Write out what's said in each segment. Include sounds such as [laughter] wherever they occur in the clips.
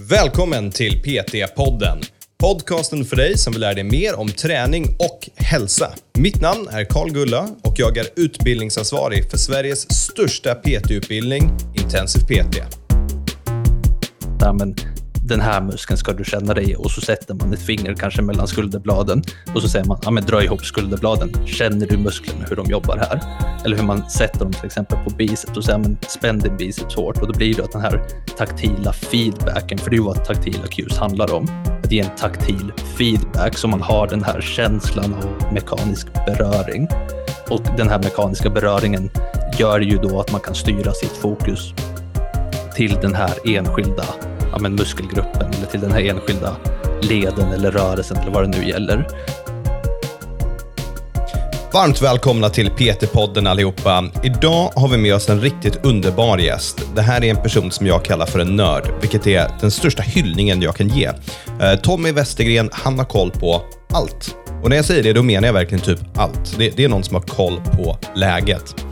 Välkommen till PT-podden. Podcasten för dig som vill lära dig mer om träning och hälsa. Mitt namn är Karl Gulla och jag är utbildningsansvarig för Sveriges största PT-utbildning, Intensiv PT. Ja, men den här muskeln ska du känna dig i och så sätter man ett finger kanske mellan skulderbladen och så säger man ja, men dra ihop skulderbladen. Känner du musklerna hur de jobbar här? Eller hur man sätter dem till exempel på biceps och säger men spänn din biceps hårt och då blir det att den här taktila feedbacken, för det är ju vad taktila cues handlar om, att ge en taktil feedback så man har den här känslan av mekanisk beröring. Och den här mekaniska beröringen gör ju då att man kan styra sitt fokus till den här enskilda ja, men muskelgruppen eller till den här enskilda leden eller rörelsen eller vad det nu gäller. Varmt välkomna till PT-podden allihopa. Idag har vi med oss en riktigt underbar gäst. Det här är en person som jag kallar för en nörd, vilket är den största hyllningen jag kan ge. Eh, Tommy Westergren, han har koll på allt. Och när jag säger det, då menar jag verkligen typ allt. Det, det är någon som har koll på läget.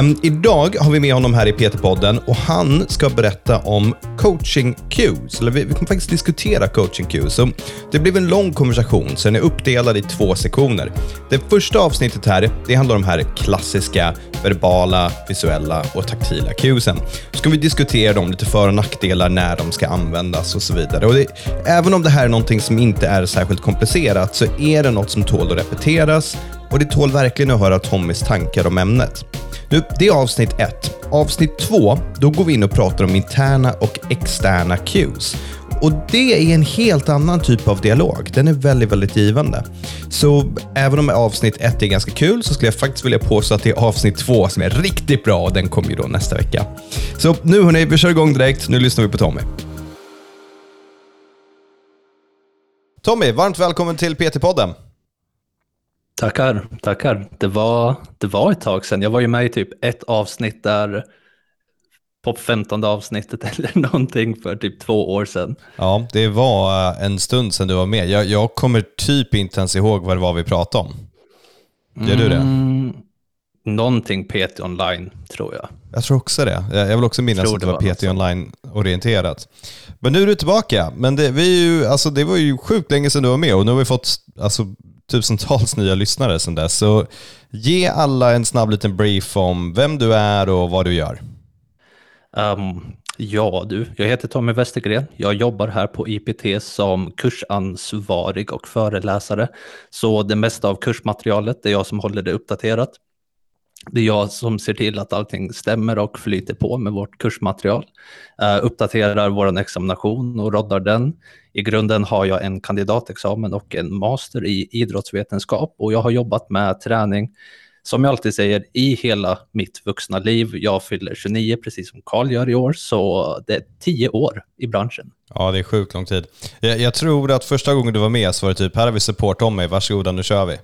Um, idag har vi med honom här i PT-podden och han ska berätta om coaching cues. Eller vi, vi kommer faktiskt diskutera coaching cues. Så det blev en lång konversation, så den är uppdelad i två sektioner. Det första avsnittet här, det handlar om de här klassiska verbala, visuella och taktila cuesen. Så ska vi diskutera dem, lite för och nackdelar, när de ska användas och så vidare. Och det, även om det här är någonting som inte är särskilt komplicerat så är det något som tål att repeteras och det tål verkligen att höra Tommys tankar om ämnet. Nu, det är avsnitt ett. Avsnitt två, då går vi in och pratar om interna och externa cues. Och det är en helt annan typ av dialog. Den är väldigt, väldigt givande. Så även om avsnitt ett är ganska kul så skulle jag faktiskt vilja påstå att det är avsnitt två som är riktigt bra och den kommer ju då nästa vecka. Så nu hörni, vi kör igång direkt. Nu lyssnar vi på Tommy. Tommy, varmt välkommen till PT-podden. Tackar, tackar. Det var, det var ett tag sedan. Jag var ju med i typ ett avsnitt där på 15 avsnittet [laughs] eller någonting för typ två år sedan. Ja, det var eh, en stund sedan du var med. Jag, jag kommer typ inte ens ihåg vad det var vi pratade om. Gör du det? Mm, någonting PT online, tror jag. Jag tror också det. Jag vill också minnas att det var, var PT online-orienterat. Men nu är du tillbaka. Men det, vi ju, alltså, det var ju sjukt länge sedan du var med och nu har vi fått alltså, tusentals nya lyssnare sedan dess. Så ge alla en snabb liten brief om vem du är och vad du gör. Um, ja du, jag heter Tommy Westergren. Jag jobbar här på IPT som kursansvarig och föreläsare. Så det mesta av kursmaterialet är jag som håller det uppdaterat. Det är jag som ser till att allting stämmer och flyter på med vårt kursmaterial. Uh, uppdaterar vår examination och roddar den. I grunden har jag en kandidatexamen och en master i idrottsvetenskap och jag har jobbat med träning, som jag alltid säger, i hela mitt vuxna liv. Jag fyller 29, precis som Karl gör i år, så det är tio år i branschen. Ja, det är sjukt lång tid. Jag, jag tror att första gången du var med så var det typ, här har vi support om mig, varsågoda nu kör vi.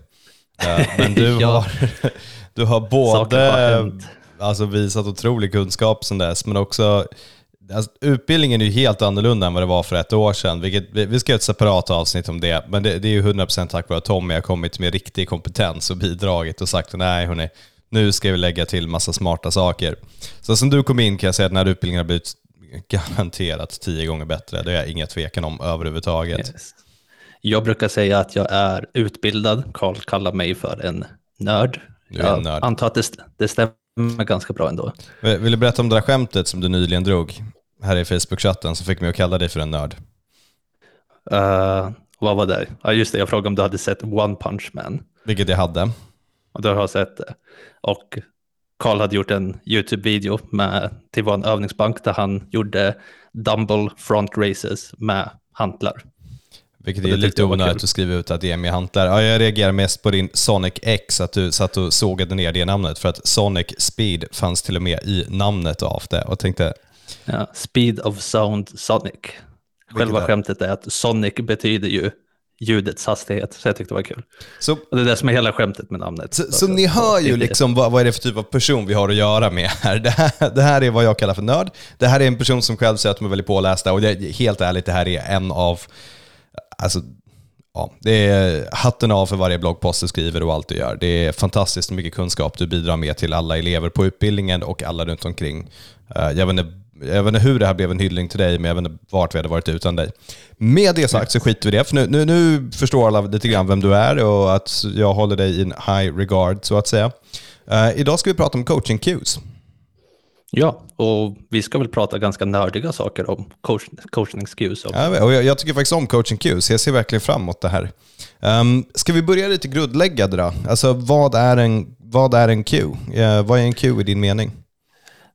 Men du [laughs] har, [laughs] du har både alltså, visat otrolig kunskap sedan dess, men också Alltså, utbildningen är ju helt annorlunda än vad det var för ett år sedan. Vilket, vi ska göra ett separat avsnitt om det, men det, det är ju 100% tack vare att Tommy har kommit med riktig kompetens och bidragit och sagt nej hörni, nu ska vi lägga till massa smarta saker. Så som du kom in kan jag säga att den här utbildningen har blivit garanterat tio gånger bättre. Det är jag inga tvekan om överhuvudtaget. Yes. Jag brukar säga att jag är utbildad. Karl kallar mig för en nörd. Jag nörd. antar att det, det stämmer ganska bra ändå. Vill du berätta om det där skämtet som du nyligen drog? här i Facebook-chatten som fick mig att kalla dig för en nörd. Uh, vad var det? Ja, just det, jag frågade om du hade sett One Punch Man. Vilket jag hade. Och du har sett det. Och Karl hade gjort en YouTube-video till vår övningsbank där han gjorde dumble front races med hantlar. Vilket är lite onödigt att skriva ut att det är med hantlar. Ja, jag reagerar mest på din Sonic X, att du satt och sågade ner det namnet. För att Sonic Speed fanns till och med i namnet av det. Och tänkte, Ja, speed of sound Sonic. Själva skämtet är att Sonic betyder ju ljudets hastighet, så jag tyckte det var kul. Så, och det är det som är hela skämtet med namnet. Så, så ni hör ju liksom vad, vad är det för typ av person vi har att göra med här. Det, här. det här är vad jag kallar för nörd. Det här är en person som själv säger att de är väldigt pålästa och det, helt ärligt, det här är en av, alltså ja, det är hatten av för varje bloggpost du skriver och allt du gör. Det är fantastiskt mycket kunskap du bidrar med till alla elever på utbildningen och alla runt omkring. Eh, jag vet inte jag vet inte hur det här blev en hyllning till dig, men jag vet inte vart vi hade varit utan dig. Med det sagt så skiter vi i det, för nu, nu, nu förstår alla lite grann vem du är och att jag håller dig in high regard, så att säga. Uh, idag ska vi prata om coaching cues. Ja, och vi ska väl prata ganska nördiga saker om coach, coaching cues. Ja, och jag, jag, tycker faktiskt om coaching cues, jag ser verkligen fram emot det här. Um, ska vi börja lite grundläggande då? Alltså vad är en, vad är en cue? Uh, vad är en cue i din mening?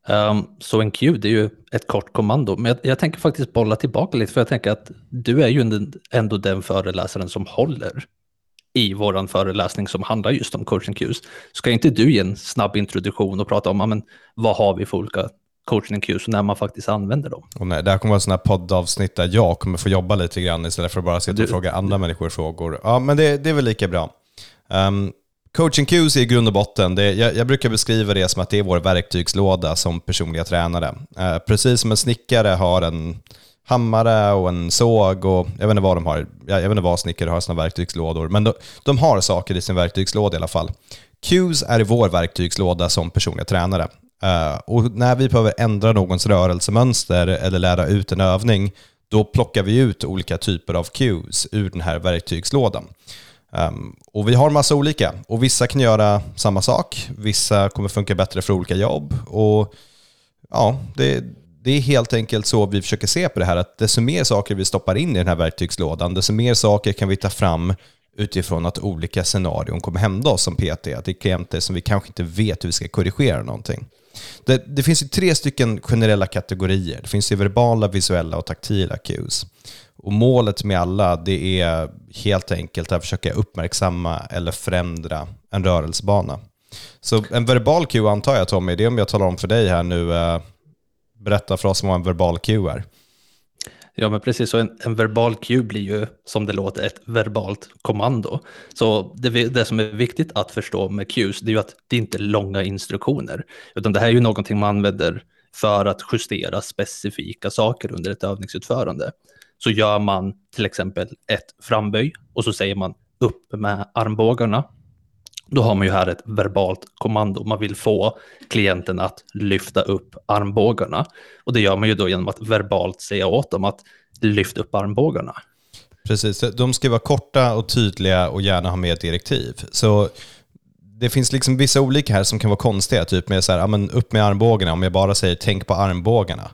Um, så en cue det är ju ett kort kommando, men jag, jag, tänker faktiskt bolla tillbaka lite, för jag tänker att du är ju ändå den föreläsaren som håller i vår föreläsning som handlar just om coaching cues. Ska inte du ge en snabb introduktion och prata om men, vad har vi för olika coaching cues och när man faktiskt använder dem? Och nej, det här kommer vara sådana poddavsnitt där jag kommer få jobba lite grann istället för att bara sitta och fråga andra människor frågor. Ja, men det, det är väl lika bra. Um, coaching cues är i grund och botten, det, jag, jag, brukar beskriva det som att det är vår verktygslåda som personliga tränare. Uh, precis som en snickare har en hammare och en såg och jag vet inte vad de har. Jag vet inte vad snickare har i sina verktygslådor, men de, de har saker i sin verktygslåda i alla fall. Qs är i vår verktygslåda som personliga tränare. Uh, och när vi behöver ändra någons rörelsemönster eller lära ut en övning, då plockar vi ut olika typer av cues ur den här verktygslådan. Um, och vi har massa olika, och vissa kan göra samma sak, vissa kommer funka bättre för olika jobb. Och ja, det, det är helt enkelt så vi försöker se på det här, att desto mer saker vi stoppar in i den här verktygslådan, desto mer saker kan vi ta fram utifrån att olika scenarion kommer hända oss som PT. Att det är klienter som vi kanske inte vet hur vi ska korrigera någonting. Det, det finns ju tre stycken generella kategorier. Det finns ju verbala, visuella och taktila cues. Och målet med alla det är helt enkelt att försöka uppmärksamma eller förändra en rörelsebana. Så en verbal cue antar jag Tommy, det är om jag talar om för dig här nu eh, berätta för oss vad en verbal cue är. Ja, men precis. Så en, en, verbal cue blir ju, som det låter, ett verbalt kommando. Så det, det, som är viktigt att förstå med cues, det är ju att det inte är långa instruktioner, utan det här är ju någonting man använder för att justera specifika saker under ett övningsutförande. Så gör man till exempel ett framböj och så säger man upp med armbågarna då har man ju här ett verbalt kommando. Man vill få klienten att lyfta upp armbågarna. Och det gör man ju då genom att verbalt säga åt dem att lyfta upp armbågarna. Precis, de ska vara korta och tydliga och gärna ha med direktiv. Så det finns liksom vissa olika här som kan vara konstiga, typ med så här, ja, men upp med armbågarna, om jag bara säger tänk på armbågarna.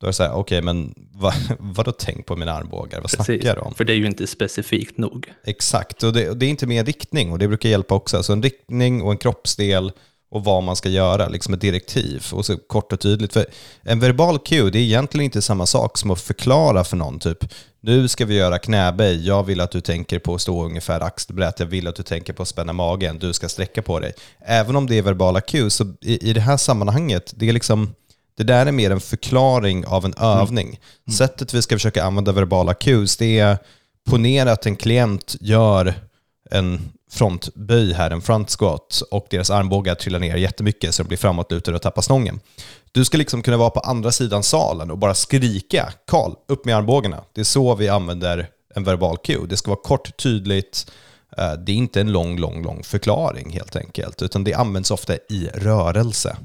Då är det så här, okej, okay, men vad, [laughs] vadå tänk på mina armbågar? Vad Precis, snackar du om? För det är ju inte specifikt nog. Exakt, och det, och det är inte mer riktning och det brukar hjälpa också. Alltså en riktning och en kroppsdel och vad man ska göra, liksom ett direktiv och så kort och tydligt. För en verbal cue, det är egentligen inte samma sak som att förklara för någon, typ nu ska vi göra knäböj, jag vill att du tänker på att stå ungefär axelbrett, jag vill att du tänker på att spänna magen, du ska sträcka på dig. Även om det är verbala cues, så i, i det här sammanhanget, det är liksom det där är mer en förklaring av en mm. övning. Mm. Sättet vi ska försöka använda verbala cues, det är ponera att en klient gör en frontböj här, en front squat, och deras armbågar trillar ner jättemycket så de blir framåtlutade och tappar stången. Du ska liksom kunna vara på andra sidan salen och bara skrika “Karl, upp med armbågarna”. Det är så vi använder en verbal cue. Det ska vara kort, tydligt, eh, det är inte en lång, lång, lång förklaring helt enkelt, utan det används ofta i rörelse.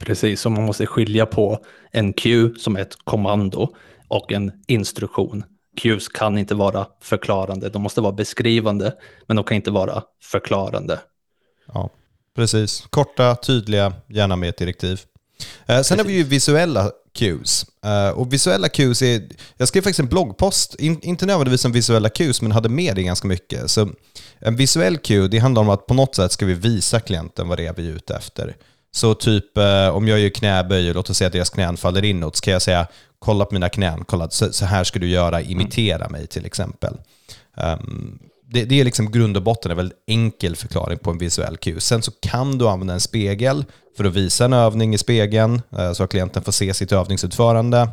Precis, så man måste skilja på en cue som ett kommando och en instruktion. Cues kan inte vara förklarande, de måste vara beskrivande, men de kan inte vara förklarande. Ja, precis. Korta, tydliga, gärna med ett direktiv. Eh, sen har vi ju visuella cues. Uh, och visuella cues är, jag skrev faktiskt en bloggpost, in, inte nödvändigtvis om visuella cues, men hade med det ganska mycket. Så en visuell cue, det handlar om att på något sätt ska vi visa klienten vad det är vi är ute efter. Så typ eh, om jag gör knäböj och låt oss säga att deras knän faller inåt, så kan jag säga kolla på mina knän, kolla, så, så här ska du göra, imitera mig till exempel. Um, det, det, är liksom grund och botten en väldigt enkel förklaring på en visuell cue. Sen så kan du använda en spegel för att visa en övning i spegeln eh, så att klienten får se sitt övningsutförande.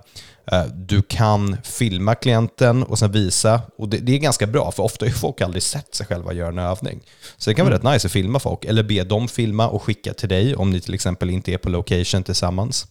Eh, du kan filma klienten och sen visa, och det, det, är ganska bra för ofta har folk aldrig sett sig själva göra en övning. Så det kan vara mm. rätt nice att filma folk, eller be dem filma och skicka till dig om ni till exempel inte är på location tillsammans.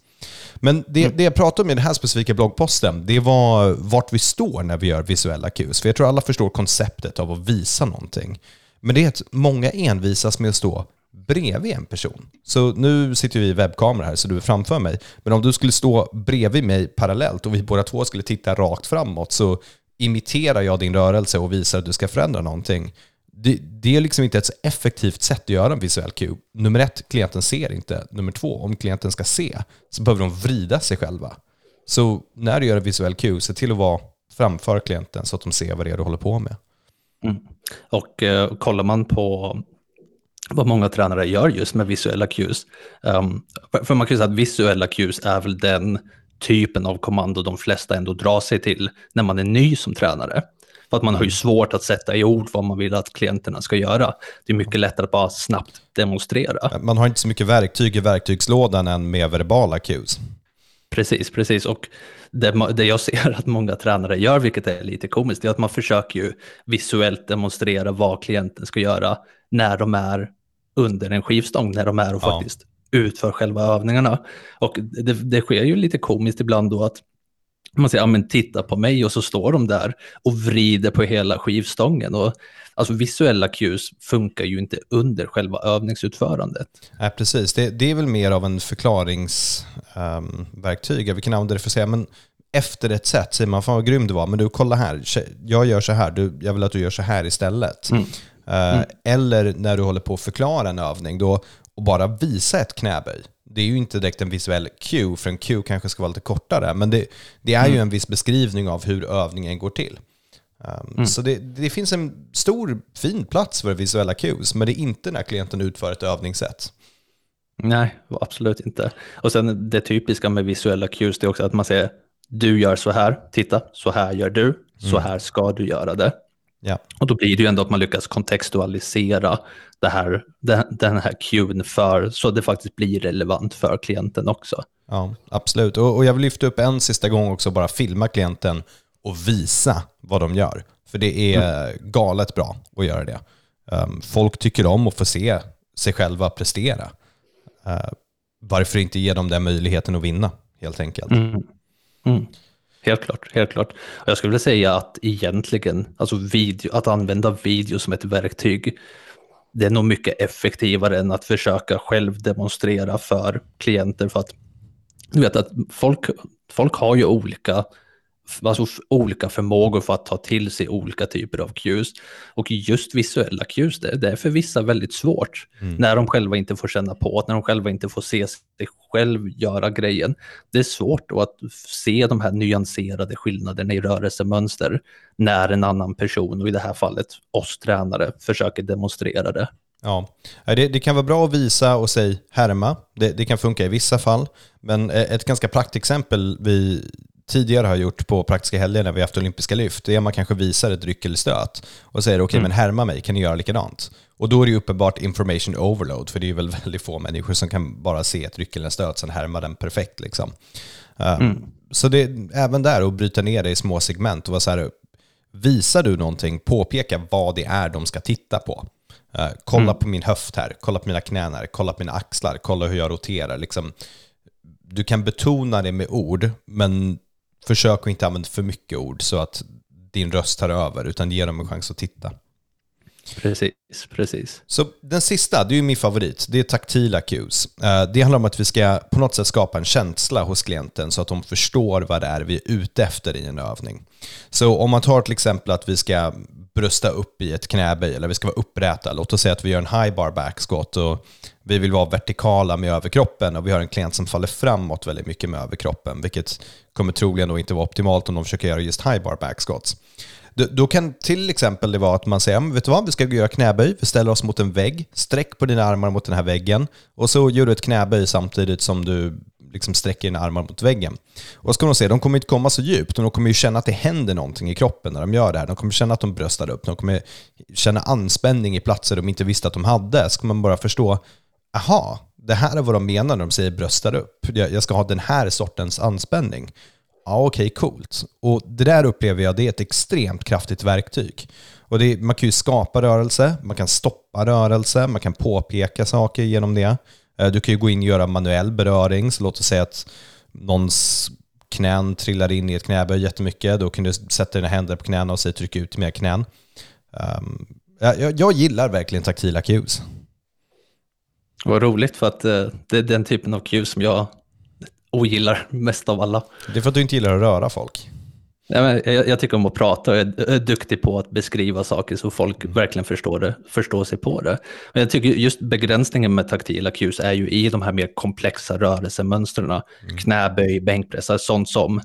Men det, mm. det jag pratade om i den här specifika bloggposten, det var vart vi står när vi gör visuella cues. För jag tror alla förstår konceptet av att visa någonting. Men det är att många envisas med att stå bredvid en person. Så nu sitter vi i webbkamera här, så du är framför mig. Men om du skulle stå bredvid mig parallellt och vi båda två skulle titta rakt framåt så imiterar jag din rörelse och visar att du ska förändra någonting. Det, det är liksom inte ett så effektivt sätt att göra en visuell cue. Nummer ett, klienten ser inte. Nummer två, om klienten ska se så behöver de vrida sig själva. Så när du gör en visuell cue, se till att vara framför klienten så att de ser vad det är du håller på med. Mm. Och eh, kollar man på vad många tränare gör just med visuella cues. Um, för man kan ju säga att visuella cues är väl den typen av kommando de flesta ändå drar sig till när man är ny som tränare. För att man har ju svårt att sätta i ord vad man vill att klienterna ska göra. Det är mycket lättare att bara snabbt demonstrera. Man har inte så mycket verktyg i verktygslådan än med verbala cues. Precis, precis. Och det, det, jag ser att många tränare gör, vilket är lite komiskt, är att man försöker ju visuellt demonstrera vad klienten ska göra när de är under en skivstång, när de är och ja. faktiskt utför själva övningarna. Och det, det sker ju lite komiskt ibland då att man säger, ja men titta på mig och så står de där och vrider på hela skivstången. Och, alltså visuella cues funkar ju inte under själva övningsutförandet. Nej, precis. Det, det är väl mer av en förklaringsverktyg. Um, vi kan använda det för att säga, men efter ett sätt säger man, fan vad grym du var, men du kolla här, jag gör så här, du, jag vill att du gör så här istället. Mm. Uh, mm. Eller när du håller på att förklara en övning, då, och bara visa ett knäböj det är ju inte direkt en visuell cue, för en cue kanske ska vara lite kortare, men det, det är mm. ju en viss beskrivning av hur övningen går till. Um, mm. Så det, det, finns en stor, fin plats för visuella cues, men det är inte när klienten utför ett övningssätt. Nej, absolut inte. Och sen det typiska med visuella cues är också att man säger du gör så här, titta, så här gör du, så mm. här ska du göra det. Ja. Och då blir det ju ändå att man lyckas kontextualisera det här, den här cuen för, så det faktiskt blir relevant för klienten också. Ja, absolut. Och, och jag vill lyfta upp en sista gång också, bara filma klienten och visa vad de gör. För det är mm. galet bra att göra det. Um, folk tycker om att få se sig själva prestera. Uh, varför inte ge dem den möjligheten att vinna, helt enkelt. Mm. Mm. Helt klart, helt klart. Och jag skulle vilja säga att egentligen, alltså video, att använda video som ett verktyg, det är nog mycket effektivare än att försöka själv demonstrera för klienter. För att du vet att folk, folk har ju olika alltså olika förmågor för att ta till sig olika typer av cues. Och just visuella cues, det, det är för vissa väldigt svårt mm. när de själva inte får känna på när de själva inte får se sig själv göra grejen. Det är svårt då att se de här nyanserade skillnaderna i rörelsemönster när en annan person, och i det här fallet oss tränare, försöker demonstrera det. Ja, det, det, kan vara bra att visa och säga härma. Det, det, kan funka i vissa fall. Men ett ganska praktexempel vi tidigare har gjort på praktiska helger när vi haft olympiska lyft, det är att man kanske visar ett ryck eller stöt och säger okej, okay, mm. men härma mig, kan ni göra likadant? Och då är det ju uppenbart information overload, för det är väl väldigt få människor som kan bara se ett ryck eller en stöt, sen härma den perfekt. Liksom. Uh, mm. Så det är även där att bryta ner det i små segment och vara så här, visar du någonting, påpeka vad det är de ska titta på. Uh, kolla mm. på min höft här, kolla på mina knän här, kolla på mina axlar, kolla hur jag roterar. Liksom, du kan betona det med ord, men försök att inte använda för mycket ord så att din röst tar över, utan ge dem en chans att titta. Precis, precis. Så den sista, det är min favorit, det är taktila cues. Eh, det handlar om att vi ska på något sätt skapa en känsla hos klienten så att de förstår vad det är vi är ute efter i en övning. Så om man tar till exempel att vi ska brösta upp i ett knäböj eller vi ska vara uppräta. Låt oss säga att vi gör en high bar back squat och vi vill vara vertikala med överkroppen och vi har en klient som faller framåt väldigt mycket med överkroppen, vilket kommer troligen då inte vara optimalt om de försöker göra just high bar back squats. Då kan till exempel det vara att man säger, vet du vad, vi ska göra knäböj, vi ställer oss mot en vägg, sträck på dina armar mot den här väggen och så gör du ett knäböj samtidigt som du liksom sträcker dina armar mot väggen. Och vad ska de se, de kommer inte komma så djupt, de kommer ju känna att det händer någonting i kroppen när de gör det här. De kommer känna att de bröstar upp, de kommer känna anspänning i platser de inte visste att de hade. Så kommer man bara förstå, aha, det här är vad de menar när de säger bröstar upp. Jag ska ha den här sortens anspänning. Ja, okej, okay, coolt. Och det där upplever jag, det är ett extremt kraftigt verktyg. Och det, man kan ju skapa rörelse, man kan stoppa rörelse, man kan påpeka saker genom det. Eh, du kan ju gå in och göra manuell beröring, så låt oss säga att någons knän trillar in i ett knäböj jättemycket. Då kan du sätta dina händer på knäna och säga tryck ut mer knän. Um, jag, jag, gillar verkligen taktila cues. Vad roligt för att eh, det är den typen av cues som jag ogillar mest av alla. Det är för att du inte gillar att röra folk. Men jag, jag tycker om att prata och jag är duktig på att beskriva saker så folk verkligen förstår, det, förstår sig på det. Men jag tycker just begränsningen med taktila cues är ju i de här mer komplexa rörelsemönstren. Mm. Knäböj, bänkpress, alltså sånt som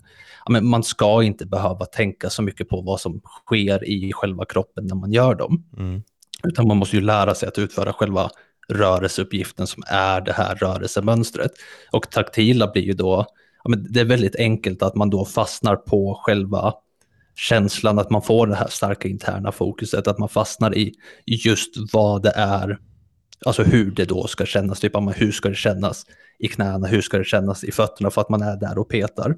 ja, man ska inte behöva tänka så mycket på vad som sker i själva kroppen när man gör dem. Mm. Utan man måste ju lära sig att utföra själva rörelseuppgiften som är det här rörelsemönstret. Och taktila blir ju då ja, men det är väldigt enkelt att man då fastnar på själva känslan, att man får det här starka interna fokuset, att man fastnar i just vad det är, alltså hur det då ska kännas, typ hur ska det kännas i knäna, hur ska det kännas i fötterna för att man är där och petar.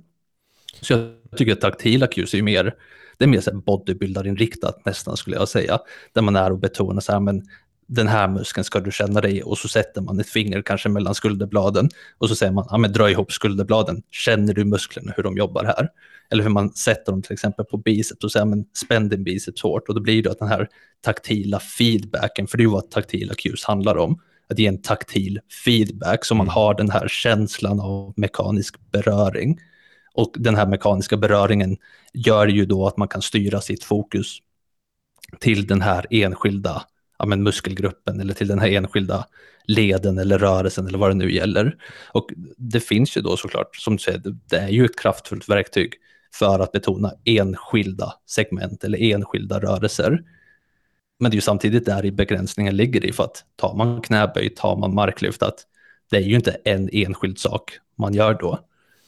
Så jag tycker att taktila cues är mer, det är mer bodybuildarinriktat nästan skulle jag säga, där man är och betonar så här, men den här muskeln ska du känna dig i och så sätter man ett finger kanske mellan skulderbladen och så säger man, ja men dra ihop skulderbladen, känner du musklerna hur de jobbar här? Eller hur man sätter dem till exempel på biceps och säger, men spänn din biceps hårt och då blir det att den här taktila feedbacken, för det är ju vad taktila cues handlar om, att ge en taktil feedback så man mm. har den här känslan av mekanisk beröring. Och den här mekaniska beröringen gör ju då att man kan styra sitt fokus till den här enskilda ja, men muskelgruppen eller till den här enskilda leden eller rörelsen eller vad det nu gäller. Och det finns ju då såklart, som du säger, det är ju ett kraftfullt verktyg för att betona enskilda segment eller enskilda rörelser. Men det är ju samtidigt där i begränsningen ligger i för att tar man knäböj, tar man marklyft, att det är ju inte en enskild sak man gör då.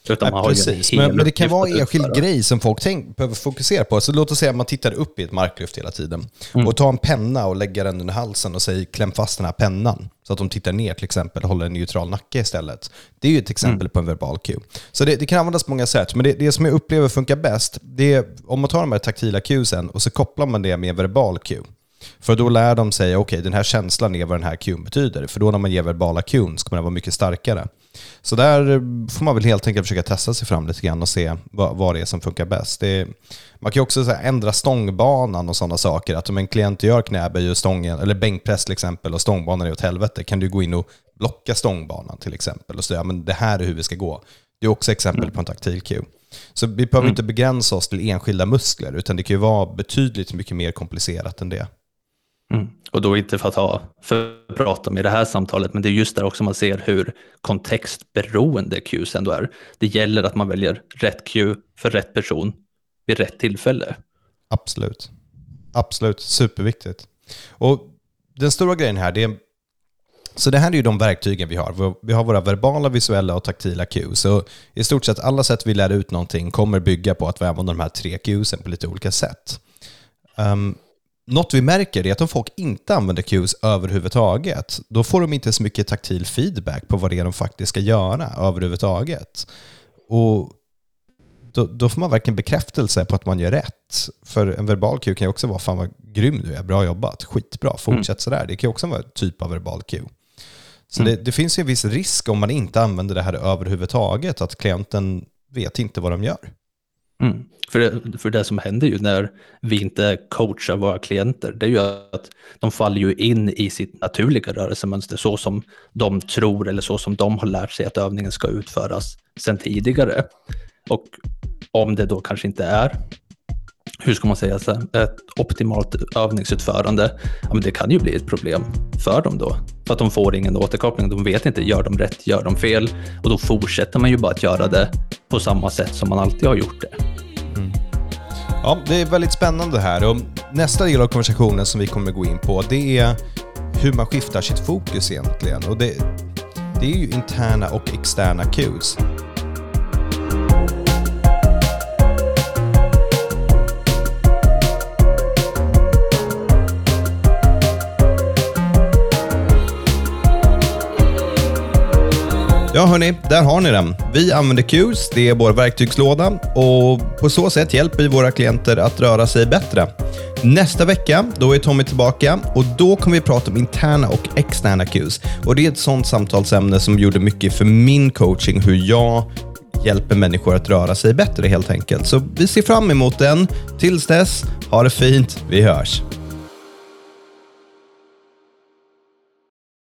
Utan man precis, men, men, det kan vara en enskild grej som folk tänk, behöver fokusera på. Så låt oss säga att man tittar upp i ett marklyft hela tiden. Mm. Och tar en penna och lägger den under halsen och säger kläm fast den här pennan. Så att de tittar ner till exempel och håller en neutral nacke istället. Det är ju ett exempel mm. på en verbal cue. Så det, det, kan användas på många sätt. Men det, det som jag upplever funkar bäst, det är om man tar de här taktila cuesen och så kopplar man det med en verbal cue. För då lär de sig, okej okay, den här känslan är vad den här cuen betyder. För då när man ger verbala cuen så kommer den vara mycket starkare. Så där får man väl helt enkelt försöka testa sig fram lite grann och se vad, vad det är som funkar bäst. Är, man kan ju också ändra stångbanan och sådana saker. Att om en klient gör knäböj och stången, eller bänkpress till exempel och stångbanan är åt helvete, kan du gå in och blocka stångbanan till exempel och säga men det här är hur vi ska gå. Det är också exempel på en taktil cue. Så vi behöver mm. inte begränsa oss till enskilda muskler, utan det kan ju vara betydligt mycket mer komplicerat än det. Mm. Och då inte för att ha för bråttom i det här samtalet, men det är just där också man ser hur kontextberoende cues ändå är. Det gäller att man väljer rätt cue för rätt person vid rätt tillfälle. Absolut. Absolut, superviktigt. Och den stora grejen här, det är så det här är ju de verktygen vi har. Vi har våra verbala, visuella och taktila cues. Och I stort sett alla sätt vi lär ut någonting kommer bygga på att vi använder de här tre cuesen på lite olika sätt. Um, något vi märker är att om folk inte använder cues överhuvudtaget, då får de inte så mycket taktil feedback på vad det är de faktiskt ska göra överhuvudtaget. Och då, då får man verkligen bekräftelse på att man gör rätt. För en verbal cue kan ju också vara fan vad grym du är, bra jobbat, skitbra, fortsätt mm. sådär. Det kan ju också vara en typ av verbal cue. Så mm. det, det, finns ju en viss risk om man inte använder det här överhuvudtaget, att klienten vet inte vad de gör. Mm. För, det, för det som händer ju när vi inte coachar våra klienter, det är ju att de faller ju in i sitt naturliga rörelsemönster så som de tror eller så som de har lärt sig att övningen ska utföras sedan tidigare. Och om det då kanske inte är hur ska man säga, så, ett optimalt övningsutförande, ja, men det kan ju bli ett problem för dem då. För att de får ingen återkoppling, de vet inte, gör de rätt, gör de fel? Och då fortsätter man ju bara att göra det på samma sätt som man alltid har gjort det. Mm. Ja, det är väldigt spännande här och nästa del av konversationen som vi kommer gå in på, det är hur man skiftar sitt fokus egentligen. Och det, det är ju interna och externa cues. Ja hörni, där har ni den. Vi använder Qs, det är vår verktygslåda och på så sätt hjälper vi våra klienter att röra sig bättre. Nästa vecka, då är Tommy tillbaka och då kommer vi prata om interna och externa Qs. Och det är ett sånt samtalsämne som gjorde mycket för min coaching, hur jag hjälper människor att röra sig bättre helt enkelt. Så vi ser fram emot den. Tills dess, ha det fint. Vi hörs.